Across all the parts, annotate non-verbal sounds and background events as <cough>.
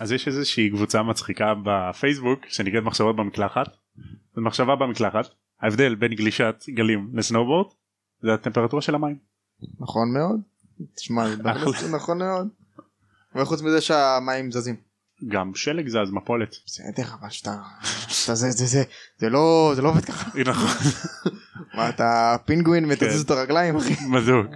אז יש איזושהי קבוצה מצחיקה בפייסבוק שנקראת מחשבות במקלחת. זו מחשבה במקלחת ההבדל בין גלישת גלים לסנובורד זה הטמפרטורה של המים. נכון מאוד. תשמע, נכון מאוד. וחוץ מזה שהמים זזים. גם שלג זז מפולת. בסדר אבל שאתה שאתה זה זה זה זה לא זה לא עובד ככה. נכון. מה אתה פינגווין כן. ותזיז את הרגליים אחי. בדיוק.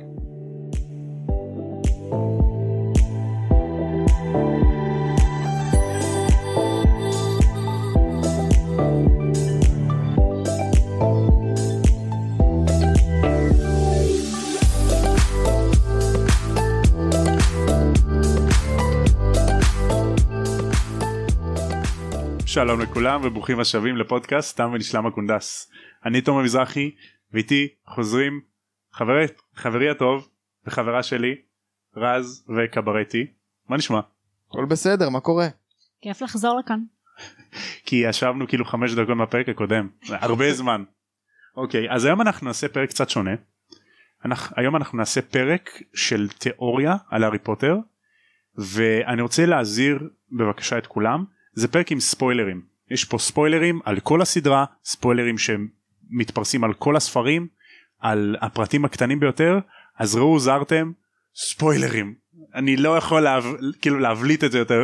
שלום לכולם וברוכים השבים לפודקאסט תם ונשלם הקונדס. אני תום המזרחי ואיתי חוזרים חברי, חברי הטוב וחברה שלי רז וקברטי. מה נשמע? הכל בסדר מה קורה. כיף לחזור לכאן. כי ישבנו כאילו חמש דקות מהפרק הקודם הרבה <laughs> זמן. אוקיי אז היום אנחנו נעשה פרק קצת שונה. אנחנו, היום אנחנו נעשה פרק של תיאוריה על הארי פוטר ואני רוצה להזהיר בבקשה את כולם זה פרק עם ספוילרים. יש פה ספוילרים על כל הסדרה ספוילרים שמתפרסים על כל הספרים על הפרטים הקטנים ביותר אז ראו זרתם ספוילרים. אני לא יכול להב... כאילו להבליט את זה יותר.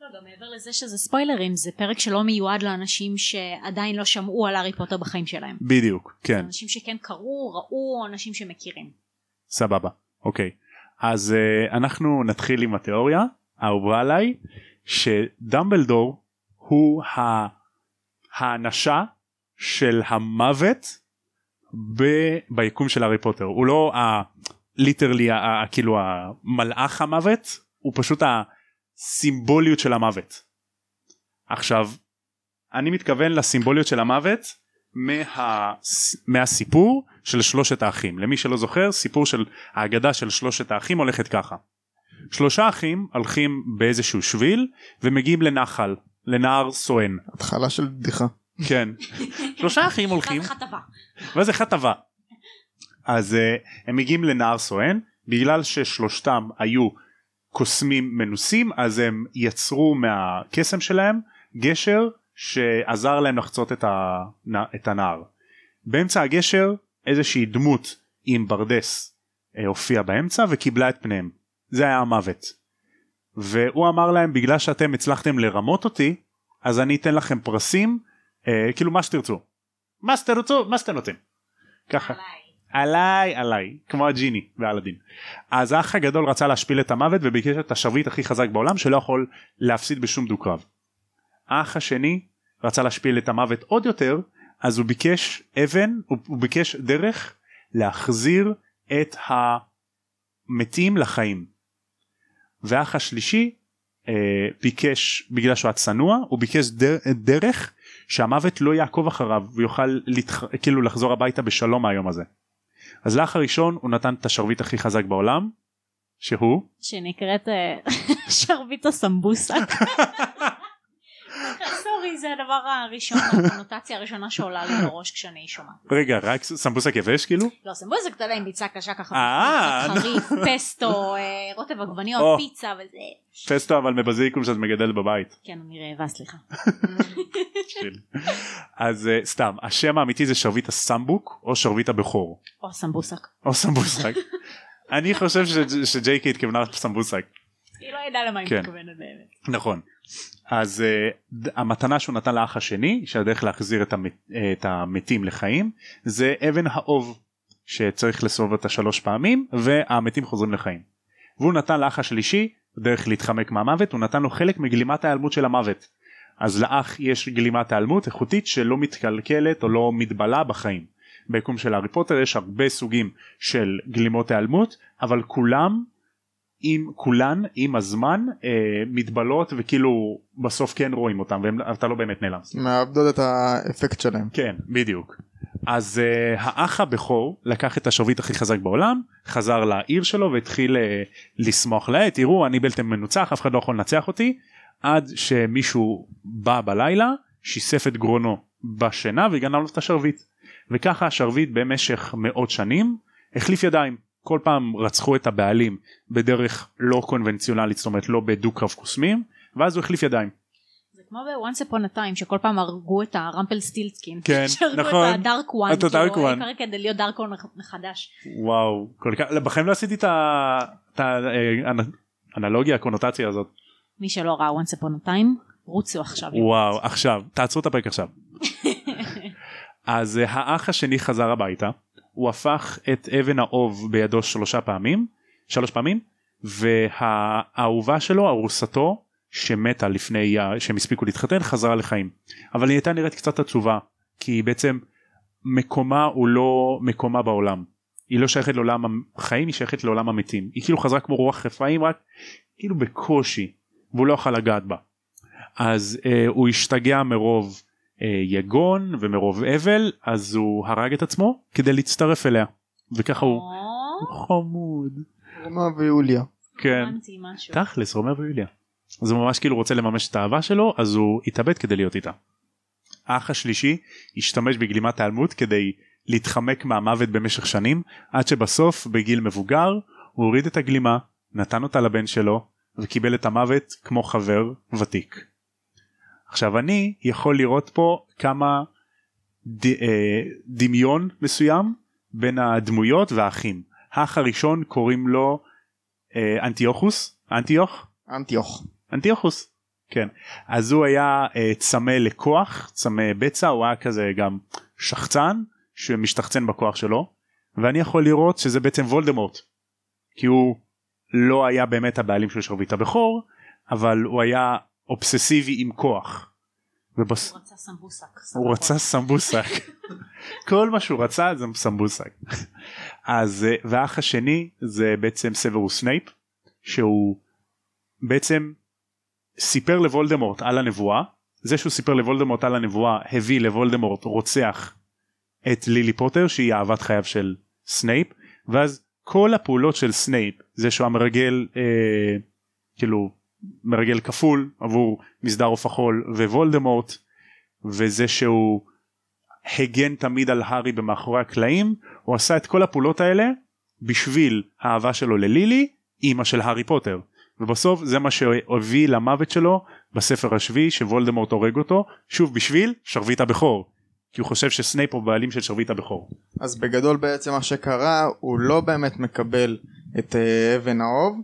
לא, גם מעבר לזה שזה ספוילרים זה פרק שלא מיועד לאנשים שעדיין לא שמעו על הארי פוטר בחיים שלהם. בדיוק כן. אנשים שכן קראו ראו או אנשים שמכירים. סבבה אוקיי. אז uh, אנחנו נתחיל עם התיאוריה האהובה עליי שדמבלדור הוא ה... האנשה של המוות ב... ביקום של הארי פוטר הוא לא ה... ליטרלי. ה... כאילו המלאך המוות הוא פשוט הסימבוליות של המוות. עכשיו אני מתכוון לסימבוליות של המוות מה... מהסיפור של שלושת האחים למי שלא זוכר סיפור של האגדה של שלושת האחים הולכת ככה. שלושה אחים הולכים באיזשהו שביל ומגיעים לנחל לנהר סואן התחלה של בדיחה. כן שלושה אחים הולכים. ואז אחד טבע אז uh, הם מגיעים לנהר סואן בגלל ששלושתם היו קוסמים מנוסים אז הם יצרו מהקסם שלהם גשר שעזר להם לחצות את, הנ... את הנהר. באמצע הגשר איזושהי דמות עם ברדס uh, הופיעה באמצע וקיבלה את פניהם זה היה המוות. והוא אמר להם בגלל שאתם הצלחתם לרמות אותי אז אני אתן לכם פרסים אה, כאילו מה שתרצו. מה שתרצו מה שאתם רוצים. ככה. עליי עליי כמו הג'יני באלאדין. אז האח הגדול רצה להשפיל את המוות וביקש את השרביט הכי חזק בעולם שלא יכול להפסיד בשום דו קרב. האח השני רצה להשפיל את המוות עוד יותר אז הוא ביקש אבן הוא, הוא ביקש דרך להחזיר את המתים לחיים. והאח השלישי אה, ביקש בגלל שהוא היה צנוע הוא ביקש דר, דרך שהמוות לא יעקוב אחריו ויוכל לתח... כאילו לחזור הביתה בשלום מהיום הזה. אז לאח הראשון הוא נתן את השרביט הכי חזק בעולם שהוא שנקראת אה, <laughs> שרביט הסמבוסק. <laughs> זה הדבר הראשון הקונוטציה הראשונה שעולה לי בראש כשאני שומעת. רגע רק סמבוסק יבש כאילו לא סמבוסק אתה יודע עם ביצה קשה ככה אה, חריף פסטו אה, רוטב עגבניות. פיצה וזה. פסטו אבל מבזיליקום שאת מגדלת בבית. כן אני רעבה סליחה. אז אה, סתם השם האמיתי זה שרביט הסמבוק או שרביט הבכור או סמבוסק. או סמבוסק. אני חושב שג'ייקי התכוונה סמבוסק. היא לא ידעה למה היא כן. מתכוונת באמת. נכון. אז uh, המתנה שהוא נתן לאח השני שהדרך להחזיר את, המת, את המתים לחיים זה אבן האוב שצריך לסובב אותה שלוש פעמים והמתים חוזרים לחיים. והוא נתן לאח השלישי דרך להתחמק מהמוות הוא נתן לו חלק מגלימת ההיעלמות של המוות. אז לאח יש גלימת היעלמות איכותית שלא מתקלקלת או לא מתבלה בחיים. ביקום של הארי פוטר יש הרבה סוגים של גלימות היעלמות אבל כולם עם כולן עם הזמן אה, מתבלות וכאילו בסוף כן רואים אותם ואתה לא באמת נעלם. מאבדות את האפקט שלהם. כן בדיוק. אז אה, האח הבכור לקח את השרביט הכי חזק בעולם חזר לעיר שלו והתחיל אה, לשמוח לעט תראו אני בלתם מנוצח אף אחד לא יכול לנצח אותי עד שמישהו בא בלילה שיסף את גרונו בשינה וגנב לו את השרביט וככה השרביט במשך מאות שנים החליף ידיים כל פעם רצחו את הבעלים בדרך לא קונבנציונלית זאת אומרת לא בדו קרב קוסמים ואז הוא החליף ידיים. זה כמו ב-once upon a time שכל פעם הרגו את הרמפל סטילצקין. כן, <laughs> שהרגו נכון. את ה Dark One. את ה Dark One. כדי להיות Dark One מחדש. וואו כל כך בחיים לא עשיתי את האנלוגיה הקונוטציה הזאת מי שלא ראה once upon a time רוצו עכשיו. וואו עכשיו תעצרו את הפרק עכשיו. <laughs> אז אה, האח השני חזר הביתה הוא הפך את אבן האוב בידו שלושה פעמים שלוש פעמים והאהובה שלו ארוסתו שמתה לפני שהם הספיקו להתחתן חזרה לחיים. אבל היא הייתה נראית קצת עצובה כי בעצם מקומה הוא לא מקומה בעולם. היא לא שייכת לעולם החיים היא שייכת לעולם המתים. היא כאילו חזרה כמו רוח רפאים רק כאילו בקושי והוא לא יכול לגעת בה. אז אה, הוא השתגע מרוב יגון ומרוב אבל אז הוא הרג את עצמו כדי להצטרף אליה וככה הוא חמוד רומא ויוליה. כן. תכלס רומא ויוליה. אז הוא ממש כאילו רוצה לממש את האהבה שלו אז הוא התאבד כדי להיות איתה. האח השלישי השתמש בגלימת ההיעלמות כדי להתחמק מהמוות במשך שנים עד שבסוף בגיל מבוגר הוא הוריד את הגלימה נתן אותה לבן שלו וקיבל את המוות כמו חבר ותיק. עכשיו אני יכול לראות פה כמה ד, אה, דמיון מסוים בין הדמויות והאחים. האח הראשון קוראים לו אה, אנטיוכוס אנטיוך אנטיוך. אנטיוכוס כן אז הוא היה אה, צמא לכוח צמא בצע הוא היה כזה גם שחצן שמשתחצן בכוח שלו ואני יכול לראות שזה בעצם וולדמורט כי הוא לא היה באמת הבעלים של שרביט הבכור אבל הוא היה אובססיבי עם כוח. ובס... הוא רצה סמבוסק. הוא רצה סמבוסק כל מה שהוא רצה זה סמבוסק אז אה, והאח השני זה בעצם סוורוס סנייפ שהוא בעצם סיפר לוולדמורט על הנבואה זה שהוא סיפר לוולדמורט על הנבואה הביא לוולדמורט רוצח את לילי פוטר שהיא אהבת חייו של סנייפ ואז כל הפעולות של סנייפ זה שהוא המרגל אה, כאילו מרגל כפול עבור מסדר עוף החול ווולדמורט וזה שהוא הגן תמיד על הארי במאחורי הקלעים הוא עשה את כל הפעולות האלה בשביל האהבה שלו ללילי אימא של הארי פוטר. ובסוף זה מה שהביא למוות שלו בספר השביעי שוולדמורט הורג אותו שוב בשביל שרביט הבכור. כי הוא חושב שסנייפ הוא בעלים של שרביט הבכור. אז בגדול בעצם מה שקרה הוא לא באמת מקבל את אה, אבן האוב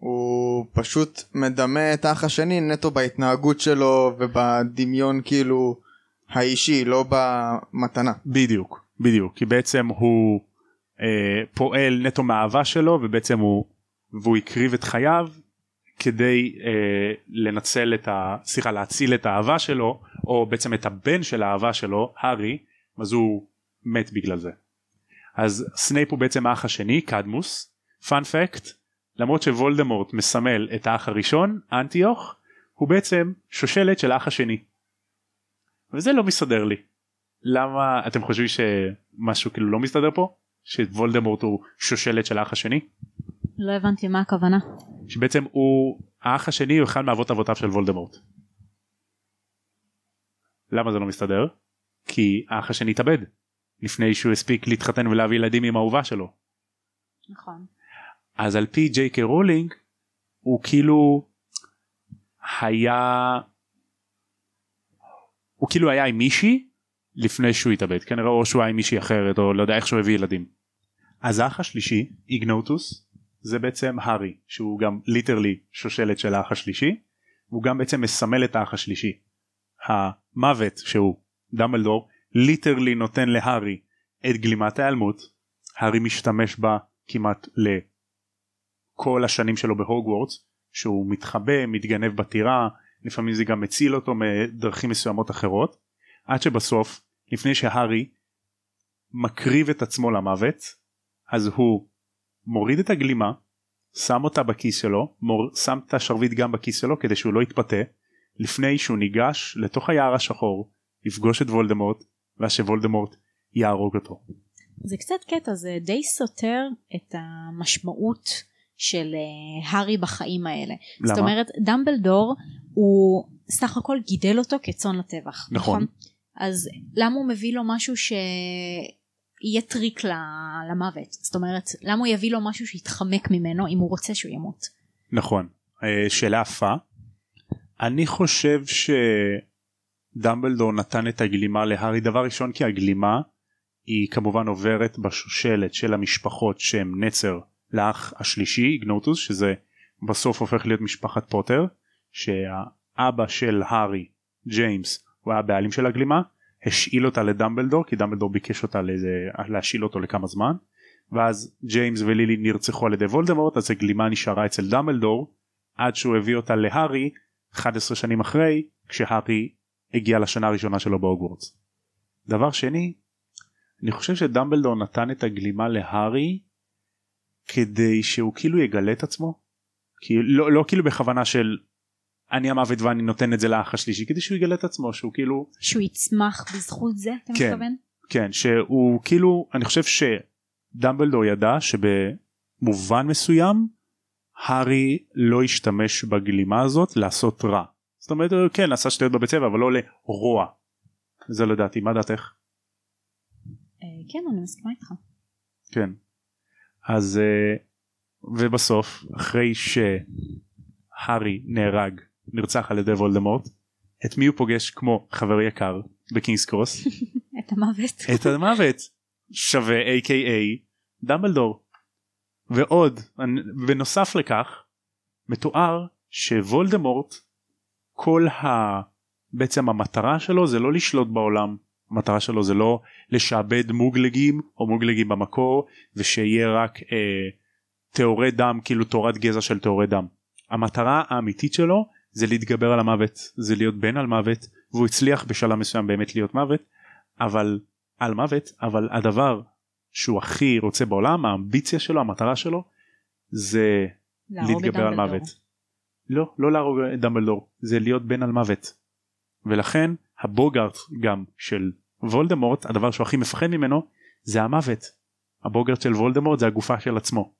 הוא פשוט מדמה את האח השני נטו בהתנהגות שלו ובדמיון כאילו האישי לא במתנה. בדיוק בדיוק כי בעצם הוא אה, פועל נטו מהאהבה שלו ובעצם הוא והוא הקריב את חייו כדי אה, לנצל את ה... סליחה להציל את האהבה שלו או בעצם את הבן של האהבה שלו הארי אז הוא מת בגלל זה. אז סנייפ הוא בעצם האח השני קדמוס fun fact למרות שוולדמורט מסמל את האח הראשון אנטיוך הוא בעצם שושלת של האח השני. וזה לא מסתדר לי. למה אתם חושבים שמשהו כאילו לא מסתדר פה? שוולדמורט הוא שושלת של האח השני? לא הבנתי מה הכוונה. שבעצם הוא האח השני הוא אחד מאבות אבותיו של וולדמורט. למה זה לא מסתדר? כי האח השני התאבד לפני שהוא הספיק להתחתן ולהביא ילדים עם האהובה שלו. נכון. אז על פי ג'יי קיי רולינג הוא כאילו היה הוא כאילו היה עם מישהי לפני שהוא התאבד כנראה או שהוא היה עם מישהי אחרת או לא יודע איך שהוא הביא ילדים. אז האח השלישי איגנוטוס זה בעצם הארי שהוא גם literally שושלת של האח השלישי והוא גם בעצם מסמל את האח השלישי. המוות שהוא דמבלדור literally נותן להארי את גלימת ההיעלמות הארי משתמש בה כמעט לכל השנים שלו בהוגוורטס שהוא מתחבא מתגנב בטירה לפעמים זה גם מציל אותו מדרכים מסוימות אחרות עד שבסוף לפני שהארי מקריב את עצמו למוות אז הוא מוריד את הגלימה שם אותה בכיס שלו מור, שם את השרביט גם בכיס שלו כדי שהוא לא יתפתה לפני שהוא ניגש לתוך היער השחור לפגוש את וולדמורט ואז שוולדמורט יהרוג אותו. זה קצת קטע זה די סותר את המשמעות של uh, הארי בחיים האלה. למה? זאת אומרת דמבלדור הוא סך הכל גידל אותו כצאן לטבח. נכון. אז למה הוא מביא לו משהו שיהיה טריק למוות? זאת אומרת למה הוא יביא לו משהו שיתחמק ממנו אם הוא רוצה שהוא ימות? נכון אה, שאלה יפה אני חושב שדמבלדור נתן את הגלימה להארי דבר ראשון כי הגלימה היא כמובן עוברת בשושלת של המשפחות שהם נצר לאח השלישי איגנוטוס שזה בסוף הופך להיות משפחת פוטר שהאבא של הארי ג'יימס הוא היה הבעלים של הגלימה השאיל אותה לדמבלדור כי דמבלדור ביקש אותה לזה, להשאיל אותו לכמה זמן ואז ג'יימס ולילי נרצחו על ידי וולדמורט אז הגלימה נשארה אצל דמבלדור עד שהוא הביא אותה להארי 11 שנים אחרי כשהארי הגיע לשנה הראשונה שלו בהוגוורטס. דבר שני אני חושב שדמבלדור נתן את הגלימה להארי כדי שהוא כאילו יגלה את עצמו. כי לא, לא כאילו בכוונה של אני המוות ואני נותן את זה לאח השלישי כדי שהוא יגלה את עצמו שהוא כאילו שהוא יצמח בזכות זה אתה כן. מתכוון? כן שהוא כאילו אני חושב שדמבלדור ידע שבמובן מסוים הארי לא השתמש בגלימה הזאת לעשות רע. זאת אומרת כן עשה שטויות בבית ספר אבל לא לרוע. זה לדעתי מה דעתך? אה, כן אני מסכימה איתך. כן. אז אה, ובסוף אחרי שהארי נהרג נרצח על ידי וולדמורט את מי הוא פוגש כמו חבר יקר בקינגס קרוס? <laughs> את המוות. את המוות. שווה a.k.a דמבלדור. ועוד בנוסף לכך מתואר שוולדמורט כל ה... בעצם המטרה שלו זה לא לשלוט בעולם המטרה שלו זה לא לשעבד מוגלגים או מוגלגים במקור ושיהיה רק אה, טהורי דם כאילו תורת גזע של טהורי דם. המטרה האמיתית שלו זה להתגבר על המוות זה להיות בן על מוות והוא הצליח בשלב מסוים באמת להיות מוות אבל על מוות אבל הדבר שהוא הכי רוצה בעולם האמביציה שלו המטרה שלו זה להתגבר על. מוות. לא לא להרוג את דמבלדור זה להיות בן על מוות. ולכן הבוגארט גם של וולדמורט הדבר שהוא הכי מפחד ממנו זה המוות. הבוגארט של וולדמורט זה הגופה של עצמו.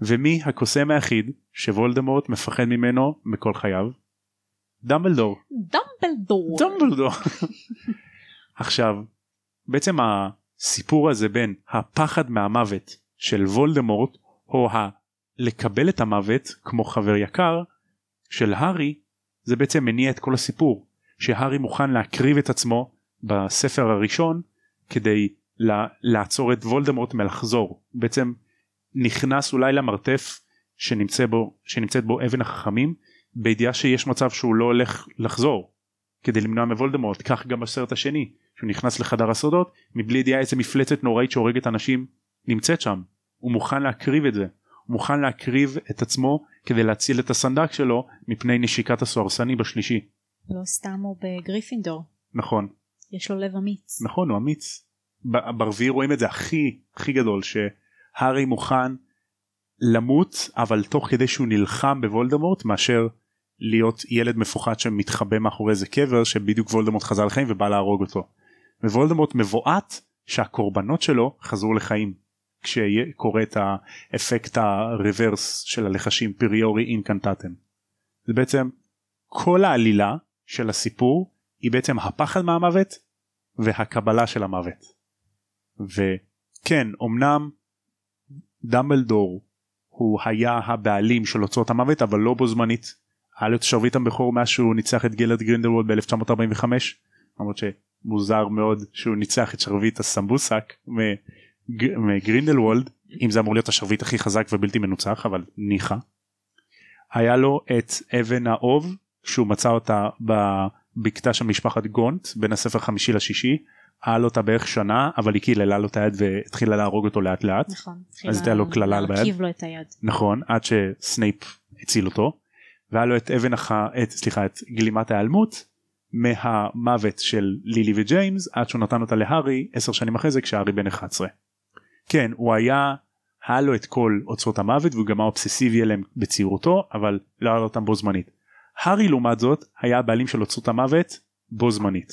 ומי הקוסם היחיד שוולדמורט מפחד ממנו מכל חייו? דמבלדור. דמבלדור. דמבלדור. עכשיו בעצם הסיפור הזה בין הפחד מהמוות של וולדמורט או ה... לקבל את המוות כמו חבר יקר של הארי זה בעצם מניע את כל הסיפור שהארי מוכן להקריב את עצמו בספר הראשון כדי לה, לעצור את וולדמורט מלחזור. בעצם נכנס אולי למרתף שנמצא בו, שנמצאת בו אבן החכמים בידיעה שיש מצב שהוא לא הולך לחזור כדי למנוע מוולדמורט. כך גם בסרט השני שהוא נכנס לחדר הסודות מבלי ידיעה איזה מפלצת נוראית שהורגת אנשים נמצאת שם. הוא מוכן להקריב את זה. הוא מוכן להקריב את עצמו כדי להציל את הסנדק שלו מפני נשיקת הסוהרסני בשלישי לא סתם הוא בגריפינדור. נכון יש לו לב אמיץ. נכון הוא אמיץ ברביעי רואים את זה הכי הכי גדול שהארי מוכן למות אבל תוך כדי שהוא נלחם בוולדמורט מאשר להיות ילד מפוחד שמתחבא מאחורי איזה קבר שבדיוק וולדמורט חזר לחיים ובא להרוג אותו. ווולדמורט מבועת שהקורבנות שלו חזרו לחיים כשקורה את האפקט הרוורס של הלחשים פריורי אינקנטטם. זה בעצם כל העלילה של הסיפור היא בעצם הפחד מהמוות והקבלה של המוות. וכן אמנם דמבלדור הוא היה הבעלים של אוצרות המוות אבל לא בו זמנית. היה לו את שרביט הבכור מאז שהוא ניצח את גלרט גרינדלוולד ב-1945 למרות שמוזר מאוד שהוא ניצח את שרביט הסמבוסק מג- מגרינדלוולד אם זה אמור להיות השרביט הכי חזק ובלתי מנוצח אבל ניחא. היה לו את אבן האוב שהוא מצא אותה בבקתה של משפחת גונט בין הספר חמישי לשישי. היה לו אותה בערך שנה אבל היא קיללה לו את היד והתחילה להרוג אותו לאט לאט. נכון. אז הייתה לו קללה על ביד. לו את היד. נכון עד שסנייפ הציל אותו והיה לו את אבן הח... את סליחה את גלימת ההיעלמות מהמוות של לילי וג'יימס עד שהוא נתן אותה להארי עשר שנים אחרי זה כשהארי בן 11. כן הוא היה היה לו את כל אוצרות המוות והוא גם היה אובססיבי אליהם בצעירותו אבל לא היה לו אותם בו זמנית. הארי לעומת זאת היה הבעלים של אוצרות המוות בו זמנית.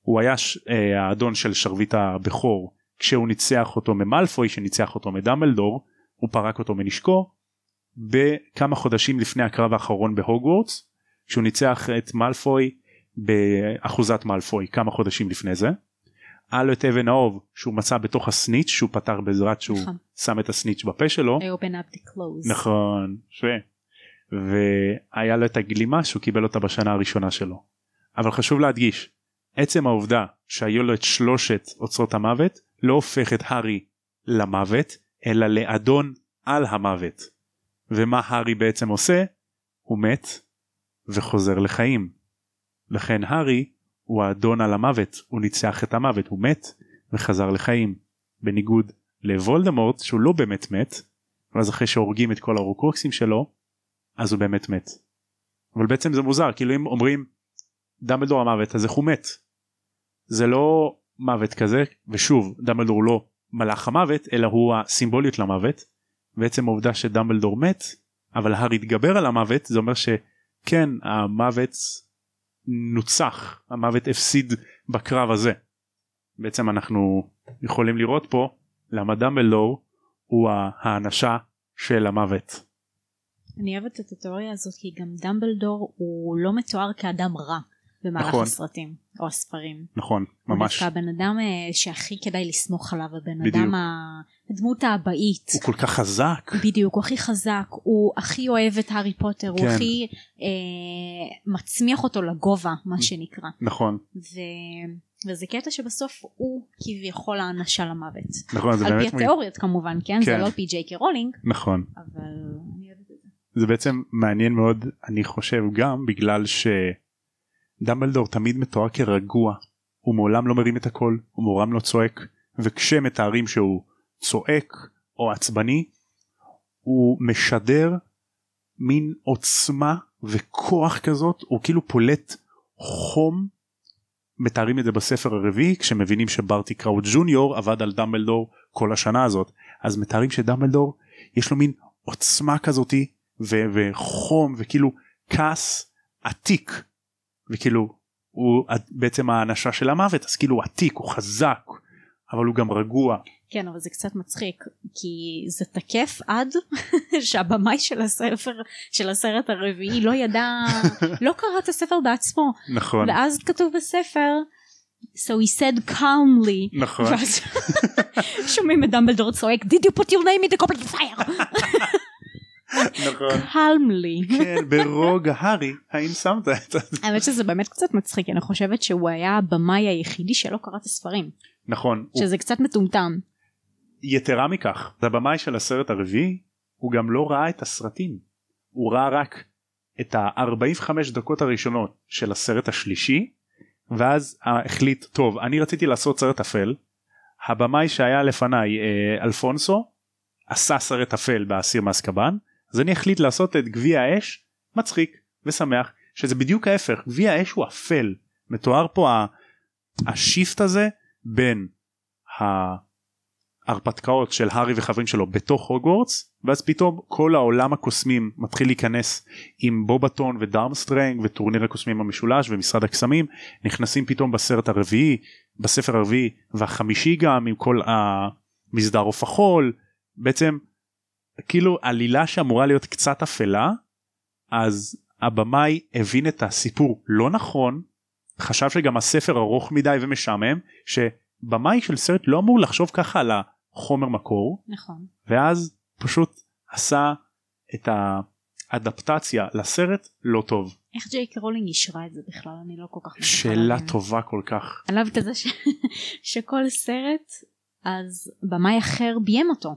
הוא היה ש... אה, האדון של שרביט הבכור כשהוא ניצח אותו ממלפוי שניצח אותו מדמבלדור הוא פרק אותו מנשקו בכמה חודשים לפני הקרב האחרון בהוגוורטס שהוא ניצח את מאלפוי באחוזת מאלפוי כמה חודשים לפני זה. היה לו את אבן האוב שהוא מצא בתוך הסניץ' שהוא פתר בעזרת שהוא נכון. שם את הסניץ' בפה שלו. נכון. והיה לו את הגלימה שהוא קיבל אותה בשנה הראשונה שלו. אבל חשוב להדגיש, עצם העובדה שהיו לו את שלושת אוצרות המוות לא הופך את הארי למוות אלא לאדון על המוות. ומה הארי בעצם עושה? הוא מת וחוזר לחיים. לכן הארי הוא האדון על המוות, הוא ניצח את המוות, הוא מת וחזר לחיים. בניגוד לוולדמורט שהוא לא באמת מת, ואז אחרי שהורגים את כל הרוקרוקסים שלו, אז הוא באמת מת. אבל בעצם זה מוזר, כאילו אם אומרים דמבלדור המוות אז איך הוא מת? זה לא מוות כזה, ושוב דמבלדור הוא לא מלאך המוות אלא הוא הסימבוליות למוות. ועצם העובדה שדמבלדור מת אבל הארי התגבר על המוות זה אומר שכן המוות נוצח המוות הפסיד בקרב הזה. בעצם אנחנו יכולים לראות פה למה דמבלדור הוא האנשה של המוות. אני אוהבת את התיאוריה הזאת כי גם דמבלדור הוא לא מתואר כאדם רע במהלך נכון. הסרטים או הספרים. נכון ממש הוא דווקא הבן אדם אה, שהכי כדאי לסמוך עליו הבן בדיוק. אדם הדמות האבאית. הוא כל כך חזק בדיוק הוא הכי חזק הוא הכי אוהב את הארי פוטר הוא כן. הכי אה, מצמיח אותו לגובה מה שנקרא נכון ו... וזה קטע שבסוף הוא כביכול האנשה למוות. נכון זה על פי באמת מ- התיאוריות כמובן כן, זה כן. לא על פי ג'יי קי רולינג נכון אבל אני זה. בעצם מעניין מאוד אני חושב גם בגלל שדמבלדור תמיד מתואר כרגוע הוא מעולם לא מרים את הקול הוא מעולם לא צועק וכשמתארים שהוא צועק או עצבני הוא משדר מין עוצמה וכוח כזאת הוא כאילו פולט חום מתארים את זה בספר הרביעי כשמבינים שברטי קראוט ג'וניור עבד על דמבלדור כל השנה הזאת אז מתארים שדמבלדור יש לו מין עוצמה כזאתי ו- וחום וכאילו כעס עתיק. וכאילו הוא בעצם האנשה של המוות אז כאילו הוא עתיק הוא חזק אבל הוא גם רגוע. כן אבל זה קצת מצחיק כי זה תקף עד <laughs> שהבמאי של הספר של הסרט הרביעי לא ידע לא קרא את הספר בעצמו. נכון. ואז כתוב בספר so he said calmly. נכון. ואז <laughs> שומעים את דמבלדור צועק did you put your name in the goblet of fire <laughs> נכון. calmly. כן ברוגע. הארי האם שמת את זה האמת שזה באמת קצת מצחיק אני חושבת שהוא היה הבמאי היחידי שלא קרא את הספרים. נכון שזה קצת מטומטם. יתרה מכך הבמאי של הסרט הרביעי הוא גם לא ראה את הסרטים. הוא ראה רק את ה-45 דקות הראשונות של הסרט השלישי ואז אה, החליט טוב אני רציתי לעשות סרט אפל. הבמאי שהיה לפניי אה, אלפונסו עשה סרט אפל באסיר מאסקבן אז אני החליט לעשות את גביע האש? מצחיק ושמח שזה בדיוק ההפך. גביע האש הוא אפל. מתואר פה ה shift הזה בין ההרפתקאות של הארי וחברים שלו בתוך הוגוורטס ואז פתאום כל העולם הקוסמים מתחיל להיכנס עם בובאטון ודרמסטרנג וטורניר הקוסמים המשולש ומשרד הקסמים נכנסים פתאום בסרט הרביעי בספר הרביעי והחמישי גם עם כל המסדר עוף החול בעצם כאילו עלילה שאמורה להיות קצת אפלה אז הבמאי הבין את הסיפור לא נכון חשב שגם הספר ארוך מדי ומשעמם שבמאי של סרט לא אמור לחשוב ככה על החומר מקור נכון. ואז פשוט עשה את האדפטציה לסרט לא טוב. איך ג'יי קי רולינג אישרה את זה בכלל? אני לא כל כך שאלה. טובה כל כך. אני אוהבת את זה ש... <laughs> שכל סרט אז במאי אחר ביים אותו.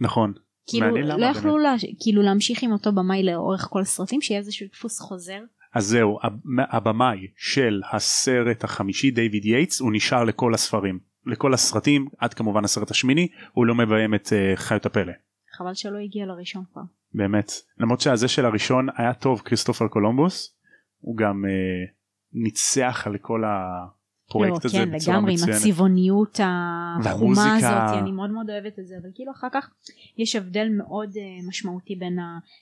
נכון כאילו לא יכלו לה... כאילו להמשיך עם אותו במאי לאורך כל הסרטים שיהיה איזשהו דפוס חוזר? אז זהו הב- הבמאי של הסרט החמישי דיוויד יייטס הוא נשאר לכל הספרים לכל הסרטים עד כמובן הסרט השמיני הוא לא מביים את אה, חיות הפלא. חבל שלא הגיע לראשון כבר. באמת. למרות שהזה של הראשון היה טוב כריסטופר קולומבוס הוא גם אה, ניצח על כל הפרויקט לא, הזה כן בצורה לגמרי עם. הצבעוניות החומה. הזאת אני מאוד מאוד אוהבת את זה אבל כאילו אחר כך יש הבדל מאוד אה, משמעותי בין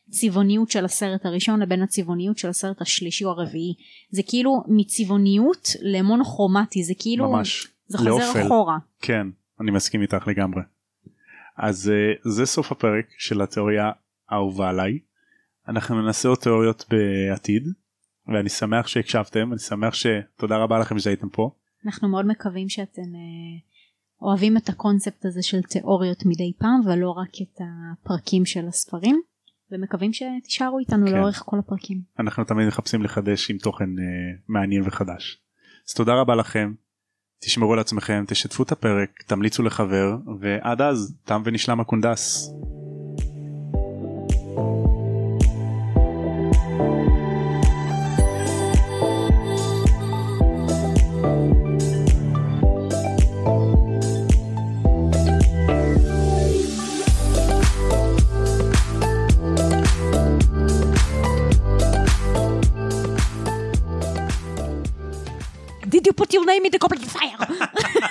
הצבעוניות של הסרט הראשון לבין הצבעוניות של הסרט השלישי או הרביעי זה כאילו מצבעוניות למונוכרומטי זה כאילו ממש זה חוזר לאופל. אחורה כן אני מסכים איתך לגמרי. אז uh, זה סוף הפרק של התיאוריה האהובה עליי. אנחנו ננסה עוד תיאוריות בעתיד ואני שמח שהקשבתם אני שמח שתודה רבה לכם שהייתם פה. אנחנו מאוד מקווים שאתם אה, אוהבים את הקונספט הזה של תיאוריות מדי פעם ולא רק את הפרקים של הספרים ומקווים שתישארו איתנו כן. לאורך כל הפרקים. אנחנו תמיד מחפשים לחדש עם תוכן uh, מעניין וחדש. אז תודה רבה לכם. תשמרו על עצמכם, תשתפו את הפרק, תמליצו לחבר, ועד אז תם ונשלם הקונדס. you put your name in the goblet of fire?